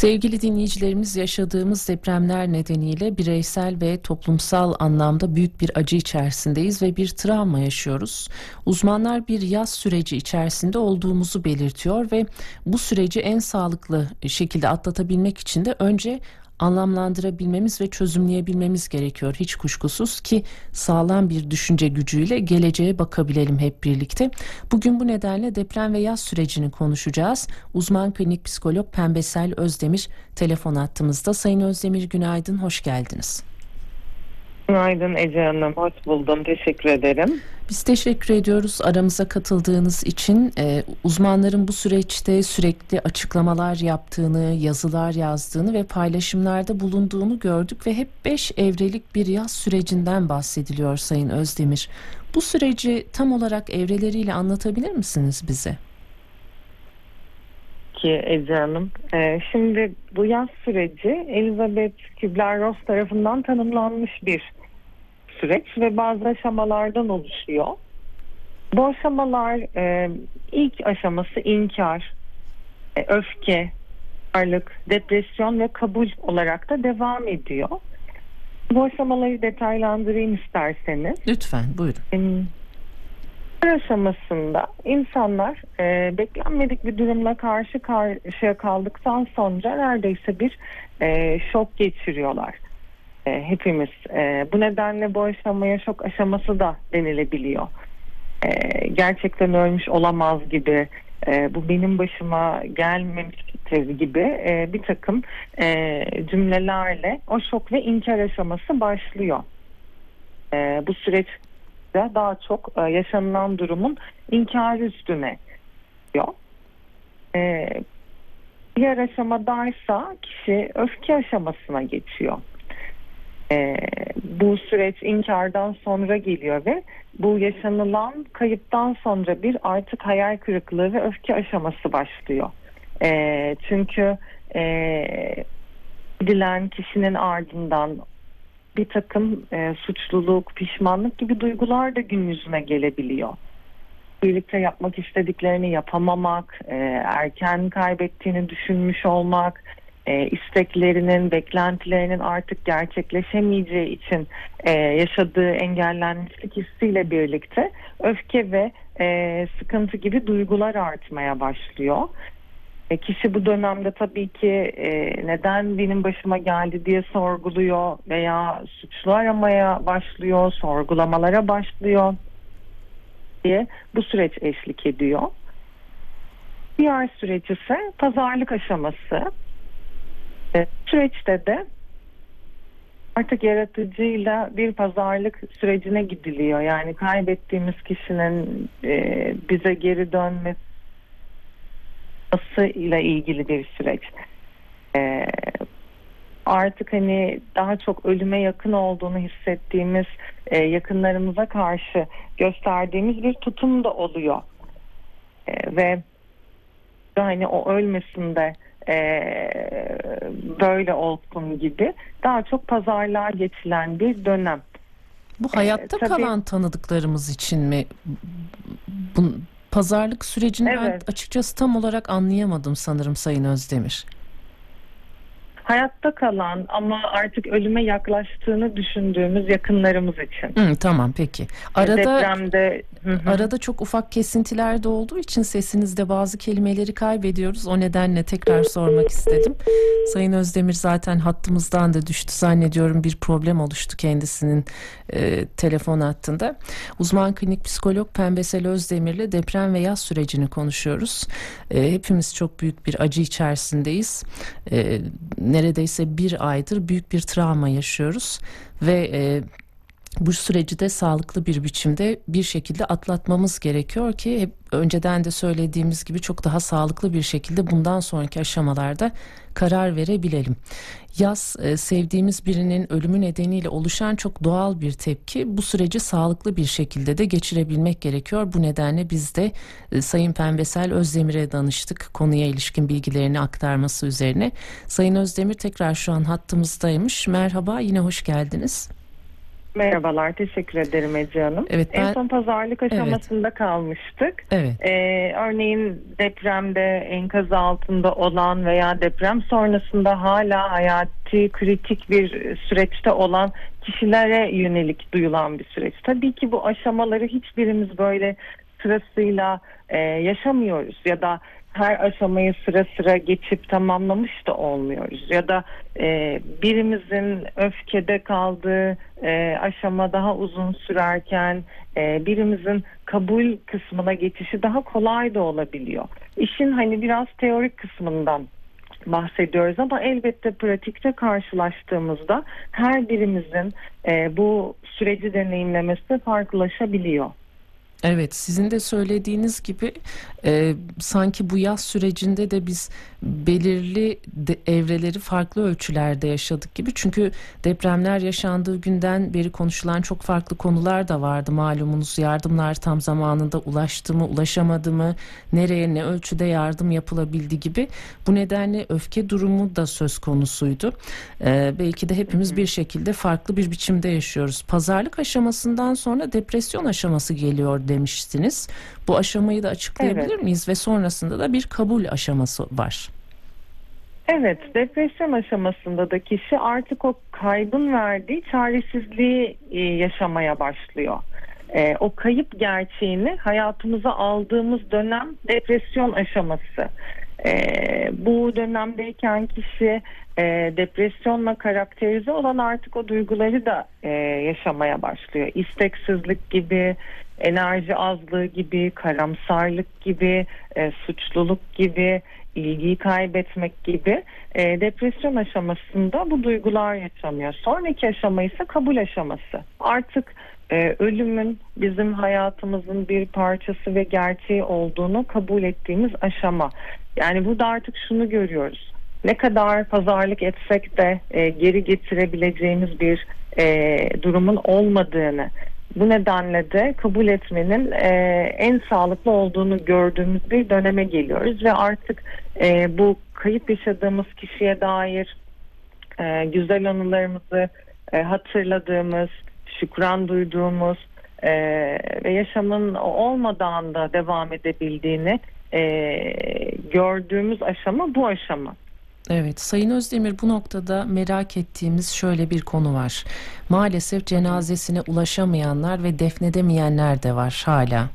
Sevgili dinleyicilerimiz yaşadığımız depremler nedeniyle bireysel ve toplumsal anlamda büyük bir acı içerisindeyiz ve bir travma yaşıyoruz. Uzmanlar bir yaz süreci içerisinde olduğumuzu belirtiyor ve bu süreci en sağlıklı şekilde atlatabilmek için de önce anlamlandırabilmemiz ve çözümleyebilmemiz gerekiyor hiç kuşkusuz ki sağlam bir düşünce gücüyle geleceğe bakabilelim hep birlikte. Bugün bu nedenle deprem ve yaz sürecini konuşacağız. Uzman klinik psikolog Pembesel Özdemir telefon attığımızda. Sayın Özdemir günaydın, hoş geldiniz. Günaydın Ece Hanım, hoş buldum. Teşekkür ederim. Biz teşekkür ediyoruz aramıza katıldığınız için. Ee, uzmanların bu süreçte sürekli açıklamalar yaptığını, yazılar yazdığını ve paylaşımlarda bulunduğunu gördük ve hep beş evrelik bir yaz sürecinden bahsediliyor Sayın Özdemir. Bu süreci tam olarak evreleriyle anlatabilir misiniz bize? Ki Ece Hanım. Ee, şimdi bu yaz süreci Elizabeth Kübler-Ross tarafından tanımlanmış bir süreç ve bazı aşamalardan oluşuyor. Bu aşamalar e, ilk aşaması inkar, e, öfke, varlık, depresyon ve kabul olarak da devam ediyor. Bu aşamaları detaylandırayım isterseniz. Lütfen buyurun. Her aşamasında insanlar e, beklenmedik bir durumla karşı karşıya kaldıktan sonra neredeyse bir e, şok geçiriyorlar e, hepimiz. E, bu nedenle bu aşamaya şok aşaması da denilebiliyor. E, gerçekten ölmüş olamaz gibi, e, bu benim başıma gelmemiştir gibi e, bir takım e, cümlelerle o şok ve inkar aşaması başlıyor. E, bu süreçte daha çok e, yaşanılan durumun inkarı üstüne diyor. E, diğer aşamadaysa kişi öfke aşamasına geçiyor. E, bu süreç inkardan sonra geliyor ve bu yaşanılan kayıptan sonra bir artık hayal kırıklığı ve öfke aşaması başlıyor. E, çünkü e, gidilen kişinin ardından bir takım e, suçluluk, pişmanlık gibi duygular da gün yüzüne gelebiliyor. Birlikte yapmak istediklerini yapamamak, e, erken kaybettiğini düşünmüş olmak, e, isteklerinin, beklentilerinin artık gerçekleşemeyeceği için e, yaşadığı engellenmişlik hissiyle birlikte öfke ve e, sıkıntı gibi duygular artmaya başlıyor. E, kişi bu dönemde tabii ki e, neden benim başıma geldi diye sorguluyor veya suçlu aramaya başlıyor, sorgulamalara başlıyor diye bu süreç eşlik ediyor. Diğer süreç ise pazarlık aşaması. E, süreçte de artık yaratıcıyla bir pazarlık sürecine gidiliyor. Yani kaybettiğimiz kişinin e, bize geri dönmesi ile ilgili bir süreç. E, artık hani daha çok ölüme yakın olduğunu hissettiğimiz e, yakınlarımıza karşı gösterdiğimiz bir tutum da oluyor. E, ve hani o ölmesin de e, böyle olsun gibi daha çok pazarlığa geçilen bir dönem. Bu hayatta ee, tabii, kalan tanıdıklarımız için mi? Bu, pazarlık sürecini evet. ben açıkçası tam olarak anlayamadım sanırım Sayın Özdemir hayatta kalan ama artık ölüme yaklaştığını düşündüğümüz yakınlarımız için. Hı, tamam peki. Arada Depremde arada çok ufak kesintiler de olduğu için sesinizde bazı kelimeleri kaybediyoruz. O nedenle tekrar sormak istedim. Sayın Özdemir zaten hattımızdan da düştü zannediyorum bir problem oluştu kendisinin e, telefon hattında. Uzman klinik psikolog Pembesel Özdemir'le deprem ve yaz sürecini konuşuyoruz. E, hepimiz çok büyük bir acı içerisindeyiz. E, neredeyse bir aydır büyük bir travma yaşıyoruz ve e, bu süreci de sağlıklı bir biçimde bir şekilde atlatmamız gerekiyor ki hep önceden de söylediğimiz gibi çok daha sağlıklı bir şekilde bundan sonraki aşamalarda karar verebilelim. Yaz e, sevdiğimiz birinin ölümü nedeniyle oluşan çok doğal bir tepki. Bu süreci sağlıklı bir şekilde de geçirebilmek gerekiyor. Bu nedenle biz de e, Sayın Pembesel Özdemir'e danıştık konuya ilişkin bilgilerini aktarması üzerine. Sayın Özdemir tekrar şu an hattımızdaymış. Merhaba yine hoş geldiniz. Merhabalar, teşekkür ederim Ece Hanım. Evet, ben... En son pazarlık aşamasında evet. kalmıştık. Evet. Ee, örneğin depremde enkaz altında olan veya deprem sonrasında hala hayati kritik bir süreçte olan kişilere yönelik duyulan bir süreç. Tabii ki bu aşamaları hiçbirimiz böyle sırasıyla e, yaşamıyoruz ya da her aşamayı sıra sıra geçip tamamlamış da olmuyoruz. Ya da e, birimizin öfkede kaldığı e, aşama daha uzun sürerken e, birimizin kabul kısmına geçişi daha kolay da olabiliyor. İşin hani biraz teorik kısmından bahsediyoruz ama elbette pratikte karşılaştığımızda her birimizin e, bu süreci deneyimlemesi farklılaşabiliyor. Evet sizin de söylediğiniz gibi e, sanki bu yaz sürecinde de biz belirli de, evreleri farklı ölçülerde yaşadık gibi. Çünkü depremler yaşandığı günden beri konuşulan çok farklı konular da vardı malumunuz. Yardımlar tam zamanında ulaştı mı ulaşamadı mı nereye ne ölçüde yardım yapılabildi gibi. Bu nedenle öfke durumu da söz konusuydu. E, belki de hepimiz bir şekilde farklı bir biçimde yaşıyoruz. Pazarlık aşamasından sonra depresyon aşaması geliyor demiştiniz. Bu aşamayı da açıklayabilir evet. miyiz ve sonrasında da bir kabul aşaması var. Evet, depresyon aşamasında da kişi artık o kaybın verdiği çaresizliği e, yaşamaya başlıyor. E, o kayıp gerçeğini hayatımıza aldığımız dönem depresyon aşaması. E, bu dönemdeyken kişi e, depresyonla karakterize olan artık o duyguları da e, yaşamaya başlıyor. İsteksizlik gibi, enerji azlığı gibi, karamsarlık gibi, e, suçluluk gibi, ilgiyi kaybetmek gibi e, depresyon aşamasında bu duygular yaşanıyor. Sonraki aşama ise kabul aşaması. Artık e, ölümün bizim hayatımızın bir parçası ve gerçeği olduğunu kabul ettiğimiz aşama. Yani burada artık şunu görüyoruz. Ne kadar pazarlık etsek de e, geri getirebileceğimiz bir e, durumun olmadığını bu nedenle de kabul etmenin e, en sağlıklı olduğunu gördüğümüz bir döneme geliyoruz ve artık e, bu kayıp yaşadığımız kişiye dair e, güzel anılarımızı e, hatırladığımız, şükran duyduğumuz e, ve yaşamın olmadan da devam edebildiğini e, gördüğümüz aşama bu aşama. Evet, Sayın Özdemir bu noktada merak ettiğimiz şöyle bir konu var. Maalesef cenazesine ulaşamayanlar ve defnedemeyenler de var hala.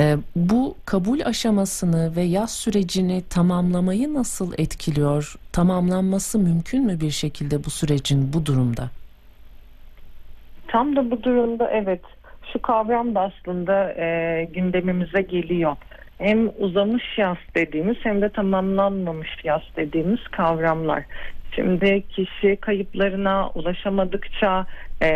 Ee, bu kabul aşamasını ve yaz sürecini tamamlamayı nasıl etkiliyor? Tamamlanması mümkün mü bir şekilde bu sürecin bu durumda? Tam da bu durumda evet. Şu kavram da aslında e, gündemimize geliyor hem uzamış yaz dediğimiz hem de tamamlanmamış yaz dediğimiz kavramlar. Şimdi kişi kayıplarına ulaşamadıkça e,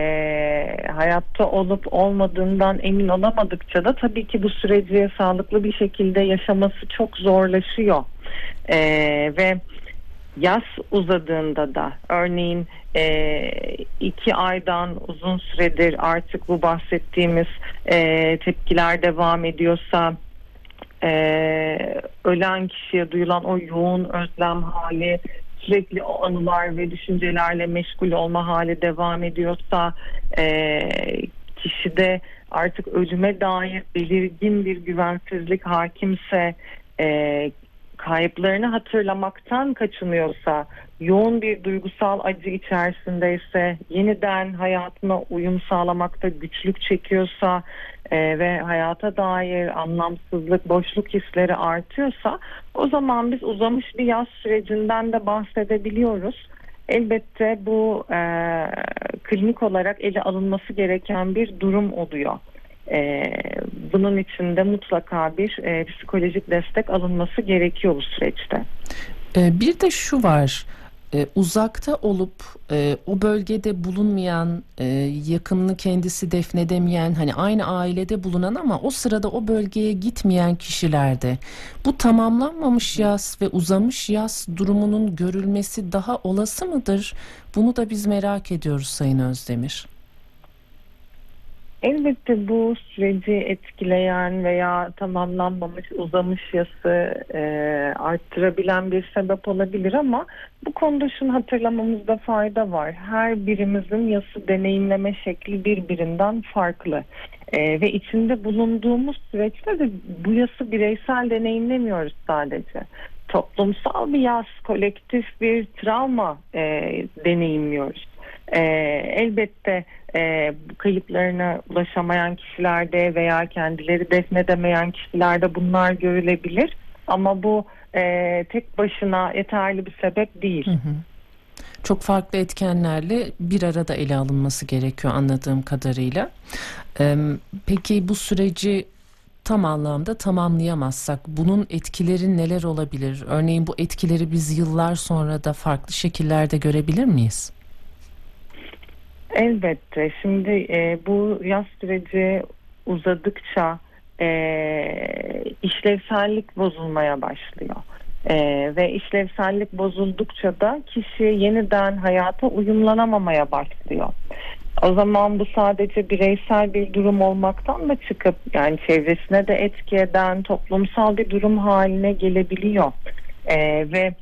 hayatta olup olmadığından emin olamadıkça da tabii ki bu süreci sağlıklı bir şekilde yaşaması çok zorlaşıyor. E, ve yaz uzadığında da örneğin e, iki aydan uzun süredir artık bu bahsettiğimiz e, tepkiler devam ediyorsa e, ölen kişiye duyulan o yoğun özlem hali sürekli o anılar ve düşüncelerle meşgul olma hali devam ediyorsa e, kişide artık ölüme dair belirgin bir güvensizlik hakimse e, kayıplarını hatırlamaktan kaçınıyorsa, yoğun bir duygusal acı içerisindeyse, yeniden hayatına uyum sağlamakta güçlük çekiyorsa e, ve hayata dair anlamsızlık, boşluk hisleri artıyorsa o zaman biz uzamış bir yaz sürecinden de bahsedebiliyoruz. Elbette bu e, klinik olarak ele alınması gereken bir durum oluyor. E, bunun için de mutlaka bir e, psikolojik destek alınması gerekiyor bu süreçte. E, bir de şu var e, uzakta olup e, o bölgede bulunmayan e, yakınını kendisi defnedemeyen hani aynı ailede bulunan ama o sırada o bölgeye gitmeyen kişilerde bu tamamlanmamış yaz ve uzamış yaz durumunun görülmesi daha olası mıdır? Bunu da biz merak ediyoruz Sayın Özdemir. Elbette bu süreci etkileyen veya tamamlanmamış, uzamış yası e, arttırabilen bir sebep olabilir ama bu konuda şunu hatırlamamızda fayda var. Her birimizin yası deneyimleme şekli birbirinden farklı. E, ve içinde bulunduğumuz süreçte de bu yası bireysel deneyimlemiyoruz sadece. Toplumsal bir yas, kolektif bir travma e, deneyimliyoruz. E, elbette e, kayıplarına ulaşamayan kişilerde veya kendileri defnedemeyen kişilerde bunlar görülebilir. Ama bu e, tek başına yeterli bir sebep değil. Hı hı. Çok farklı etkenlerle bir arada ele alınması gerekiyor anladığım kadarıyla. Ee, peki bu süreci tam anlamda tamamlayamazsak bunun etkileri neler olabilir? Örneğin bu etkileri biz yıllar sonra da farklı şekillerde görebilir miyiz? Elbette. Şimdi e, bu yaz süreci uzadıkça e, işlevsellik bozulmaya başlıyor. E, ve işlevsellik bozuldukça da kişi yeniden hayata uyumlanamamaya başlıyor. O zaman bu sadece bireysel bir durum olmaktan da çıkıp yani çevresine de etki eden toplumsal bir durum haline gelebiliyor. E, ve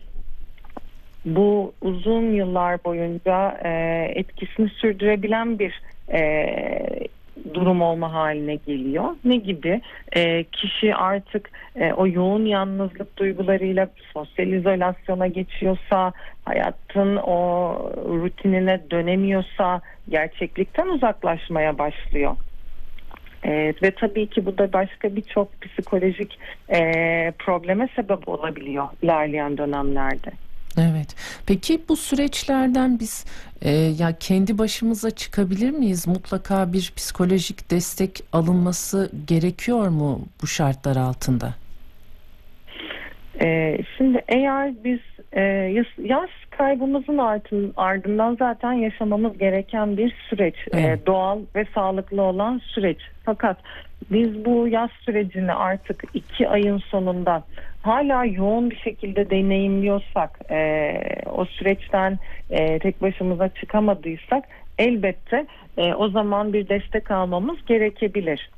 bu uzun yıllar boyunca e, etkisini sürdürebilen bir e, durum olma haline geliyor. Ne gibi? E, kişi artık e, o yoğun yalnızlık duygularıyla sosyal izolasyona geçiyorsa, hayatın o rutinine dönemiyorsa, gerçeklikten uzaklaşmaya başlıyor. Evet, ve tabii ki bu da başka birçok psikolojik e, probleme sebep olabiliyor ilerleyen dönemlerde. Evet. Peki bu süreçlerden biz e, ya kendi başımıza çıkabilir miyiz? Mutlaka bir psikolojik destek alınması gerekiyor mu bu şartlar altında? Ee, şimdi eğer biz e, yaş kaybımızın ardın, ardından zaten yaşamamız gereken bir süreç. Evet. E, doğal ve sağlıklı olan süreç. Fakat biz bu yaz sürecini artık iki ayın sonunda hala yoğun bir şekilde deneyimliyorsak, e, o süreçten e, tek başımıza çıkamadıysak elbette e, o zaman bir destek almamız gerekebilir.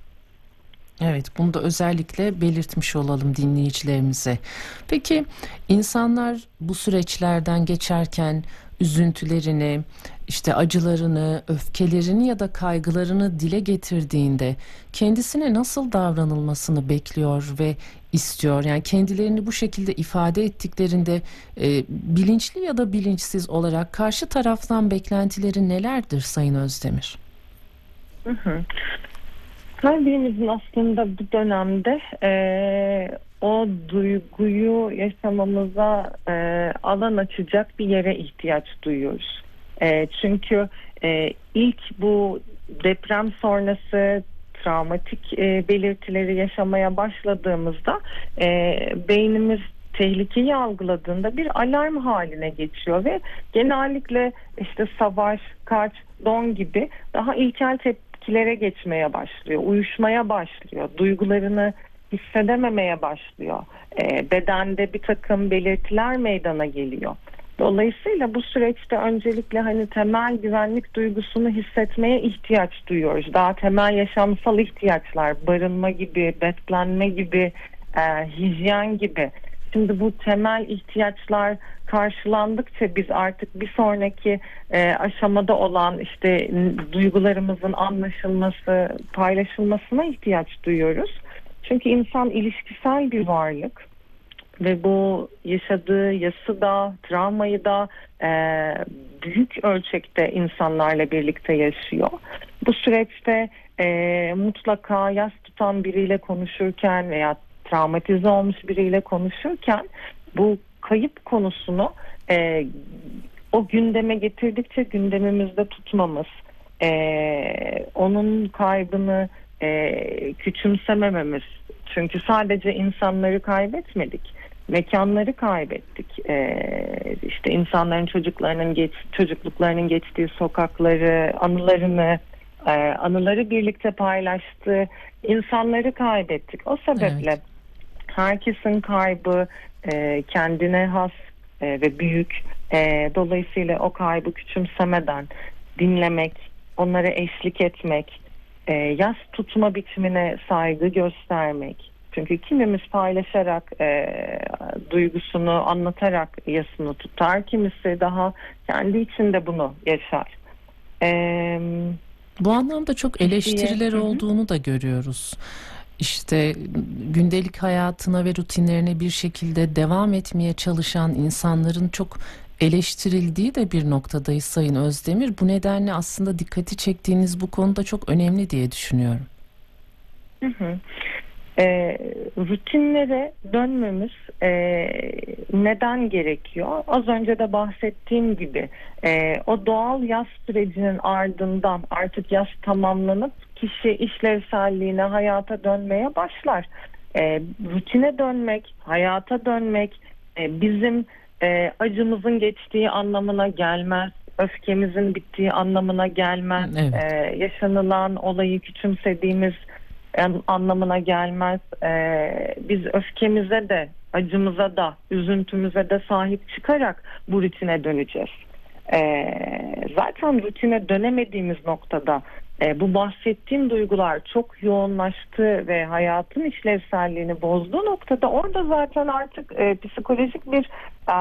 Evet bunu da özellikle belirtmiş olalım dinleyicilerimize. Peki insanlar bu süreçlerden geçerken üzüntülerini, işte acılarını, öfkelerini ya da kaygılarını dile getirdiğinde kendisine nasıl davranılmasını bekliyor ve istiyor. Yani kendilerini bu şekilde ifade ettiklerinde e, bilinçli ya da bilinçsiz olarak karşı taraftan beklentileri nelerdir Sayın Özdemir? Hı hı. Her birimizin aslında bu dönemde e, o duyguyu yaşamamıza e, alan açacak bir yere ihtiyaç duyuyoruz. E, çünkü e, ilk bu deprem sonrası travmatik e, belirtileri yaşamaya başladığımızda e, beynimiz tehlikeyi algıladığında bir alarm haline geçiyor ve genellikle işte savaş, kaç, don gibi daha ilkel tepkilere geçmeye başlıyor, uyuşmaya başlıyor, duygularını hissedememeye başlıyor. E, bedende bir takım belirtiler meydana geliyor. Dolayısıyla bu süreçte öncelikle hani temel güvenlik duygusunu hissetmeye ihtiyaç duyuyoruz. Daha temel yaşamsal ihtiyaçlar, barınma gibi, beslenme gibi, e, hijyen gibi. Şimdi bu temel ihtiyaçlar karşılandıkça biz artık bir sonraki e, aşamada olan işte duygularımızın anlaşılması, paylaşılmasına ihtiyaç duyuyoruz. Çünkü insan ilişkisel bir varlık ve bu yaşadığı yası da travmayı da e, büyük ölçekte insanlarla birlikte yaşıyor. Bu süreçte e, mutlaka yas tutan biriyle konuşurken veya travmatize olmuş biriyle konuşurken bu kayıp konusunu e, o gündeme getirdikçe gündemimizde tutmamız, e, onun kaybını e, küçümsemememiz. Çünkü sadece insanları kaybetmedik mekanları kaybettik. Ee, işte insanların çocuklarının geç, çocukluklarının geçtiği sokakları, anılarını, e, anıları birlikte paylaştığı insanları kaybettik. O sebeple evet. Herkesin kaybı e, kendine has e, ve büyük. E, dolayısıyla o kaybı küçümsemeden dinlemek, onlara eşlik etmek, e, yas tutma biçimine saygı göstermek. Çünkü kimimiz paylaşarak e, duygusunu anlatarak yasını tutar, kimisi daha kendi içinde bunu yaşar. E, Bu anlamda çok eleştiriler diye, olduğunu da görüyoruz. İşte gündelik hayatına ve rutinlerine bir şekilde devam etmeye çalışan insanların çok eleştirildiği de bir noktadayız Sayın Özdemir. Bu nedenle aslında dikkati çektiğiniz bu konuda çok önemli diye düşünüyorum. Hı hı. E, rutinlere dönmemiz e, neden gerekiyor? Az önce de bahsettiğim gibi e, o doğal yaz sürecinin ardından artık yaz tamamlanıp kişi işlevselliğine hayata dönmeye başlar. E, rutine dönmek, hayata dönmek e, bizim e, acımızın geçtiği anlamına gelmez. Öfkemizin bittiği anlamına gelmez. Evet. E, yaşanılan olayı küçümsediğimiz anlamına gelmez. Ee, biz öfkemize de, acımıza da, üzüntümüze de sahip çıkarak bu rutine döneceğiz. Ee, zaten rutine dönemediğimiz noktada e, bu bahsettiğim duygular çok yoğunlaştı ve hayatın işlevselliğini bozduğu noktada orada zaten artık e, psikolojik bir e,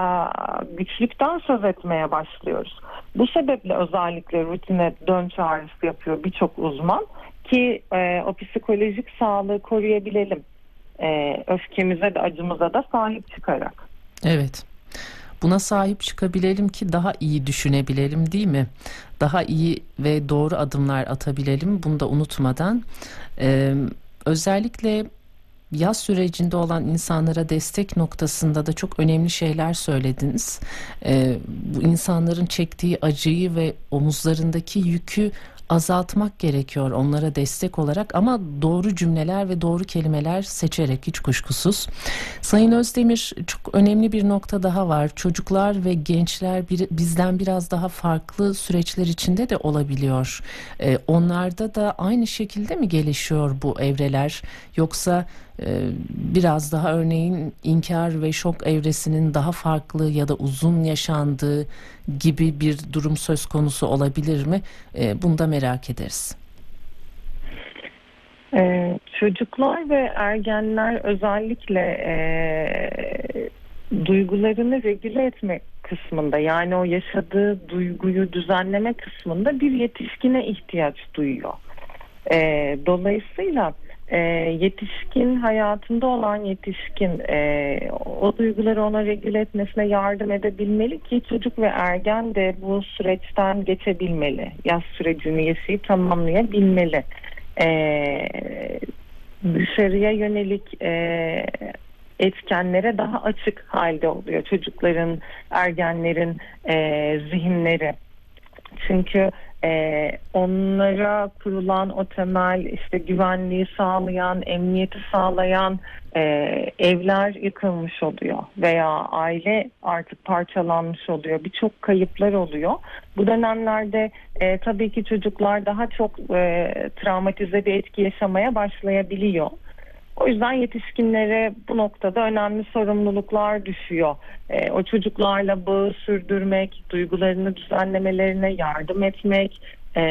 güçlükten söz etmeye başlıyoruz. Bu sebeple özellikle rutine dön çağrısı yapıyor birçok uzman ki e, o psikolojik sağlığı koruyabilelim. E, öfkemize de acımıza da sahip çıkarak. Evet. Buna sahip çıkabilelim ki daha iyi düşünebilelim değil mi? Daha iyi ve doğru adımlar atabilelim. Bunu da unutmadan. Ee, özellikle yaz sürecinde olan insanlara destek noktasında da çok önemli şeyler söylediniz. Ee, bu insanların çektiği acıyı ve omuzlarındaki yükü azaltmak gerekiyor onlara destek olarak ama doğru cümleler ve doğru kelimeler seçerek hiç kuşkusuz. Sayın Özdemir çok önemli bir nokta daha var. Çocuklar ve gençler bir, bizden biraz daha farklı süreçler içinde de olabiliyor. Ee, onlarda da aynı şekilde mi gelişiyor bu evreler yoksa biraz daha örneğin inkar ve şok evresinin daha farklı ya da uzun yaşandığı gibi bir durum söz konusu olabilir mi? Ee, bunu da merak ederiz. Ee, çocuklar ve ergenler özellikle e, duygularını regüle etme kısmında yani o yaşadığı duyguyu düzenleme kısmında bir yetişkine ihtiyaç duyuyor. E, dolayısıyla e, yetişkin hayatında olan yetişkin e, o duyguları ona regüle etmesine yardım edebilmeli ki çocuk ve ergen de bu süreçten geçebilmeli. Yaz sürecini yaşayıp tamamlayabilmeli. E, dışarıya yönelik e, etkenlere daha açık halde oluyor çocukların, ergenlerin e, zihinleri. Çünkü e, onlara kurulan o temel işte güvenliği sağlayan, emniyeti sağlayan e, evler yıkılmış oluyor veya aile artık parçalanmış oluyor. Birçok kayıplar oluyor. Bu dönemlerde e, tabii ki çocuklar daha çok e, travmatize bir etki yaşamaya başlayabiliyor. O yüzden yetişkinlere bu noktada önemli sorumluluklar düşüyor. E, o çocuklarla bağı sürdürmek, duygularını düzenlemelerine yardım etmek, e,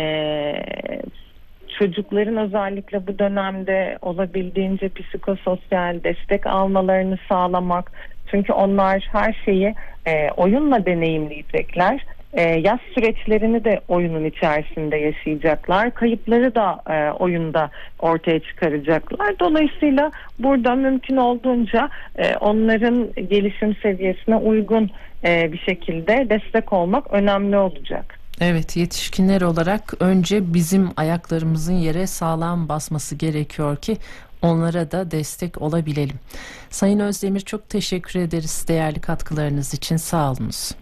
çocukların özellikle bu dönemde olabildiğince psikososyal destek almalarını sağlamak. Çünkü onlar her şeyi e, oyunla deneyimleyecekler e, yaz süreçlerini de oyunun içerisinde yaşayacaklar. Kayıpları da e, oyunda ortaya çıkaracaklar. Dolayısıyla burada mümkün olduğunca e, onların gelişim seviyesine uygun e, bir şekilde destek olmak önemli olacak. Evet yetişkinler olarak önce bizim ayaklarımızın yere sağlam basması gerekiyor ki onlara da destek olabilelim. Sayın Özdemir çok teşekkür ederiz değerli katkılarınız için sağ olunuz.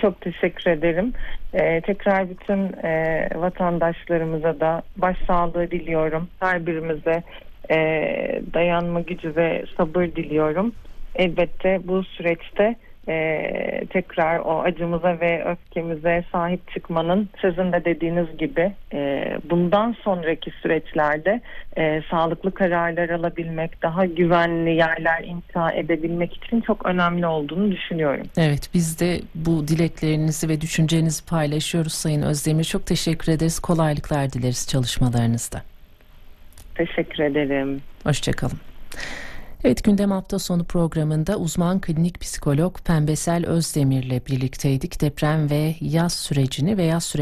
Çok teşekkür ederim. Ee, tekrar bütün e, vatandaşlarımıza da başsağlığı diliyorum. Her birimize e, dayanma gücü ve sabır diliyorum. Elbette bu süreçte e, tekrar o acımıza ve öfkemize sahip çıkmanın sizin de dediğiniz gibi e, bundan sonraki süreçlerde e, sağlıklı kararlar alabilmek, daha güvenli yerler inşa edebilmek için çok önemli olduğunu düşünüyorum. Evet biz de bu dileklerinizi ve düşüncenizi paylaşıyoruz Sayın Özdemir. Çok teşekkür ederiz. Kolaylıklar dileriz çalışmalarınızda. Teşekkür ederim. Hoşçakalın. Evet gündem hafta sonu programında uzman klinik psikolog Pembesel Özdemir ile birlikteydik. Deprem ve yaz sürecini ve yaz süreci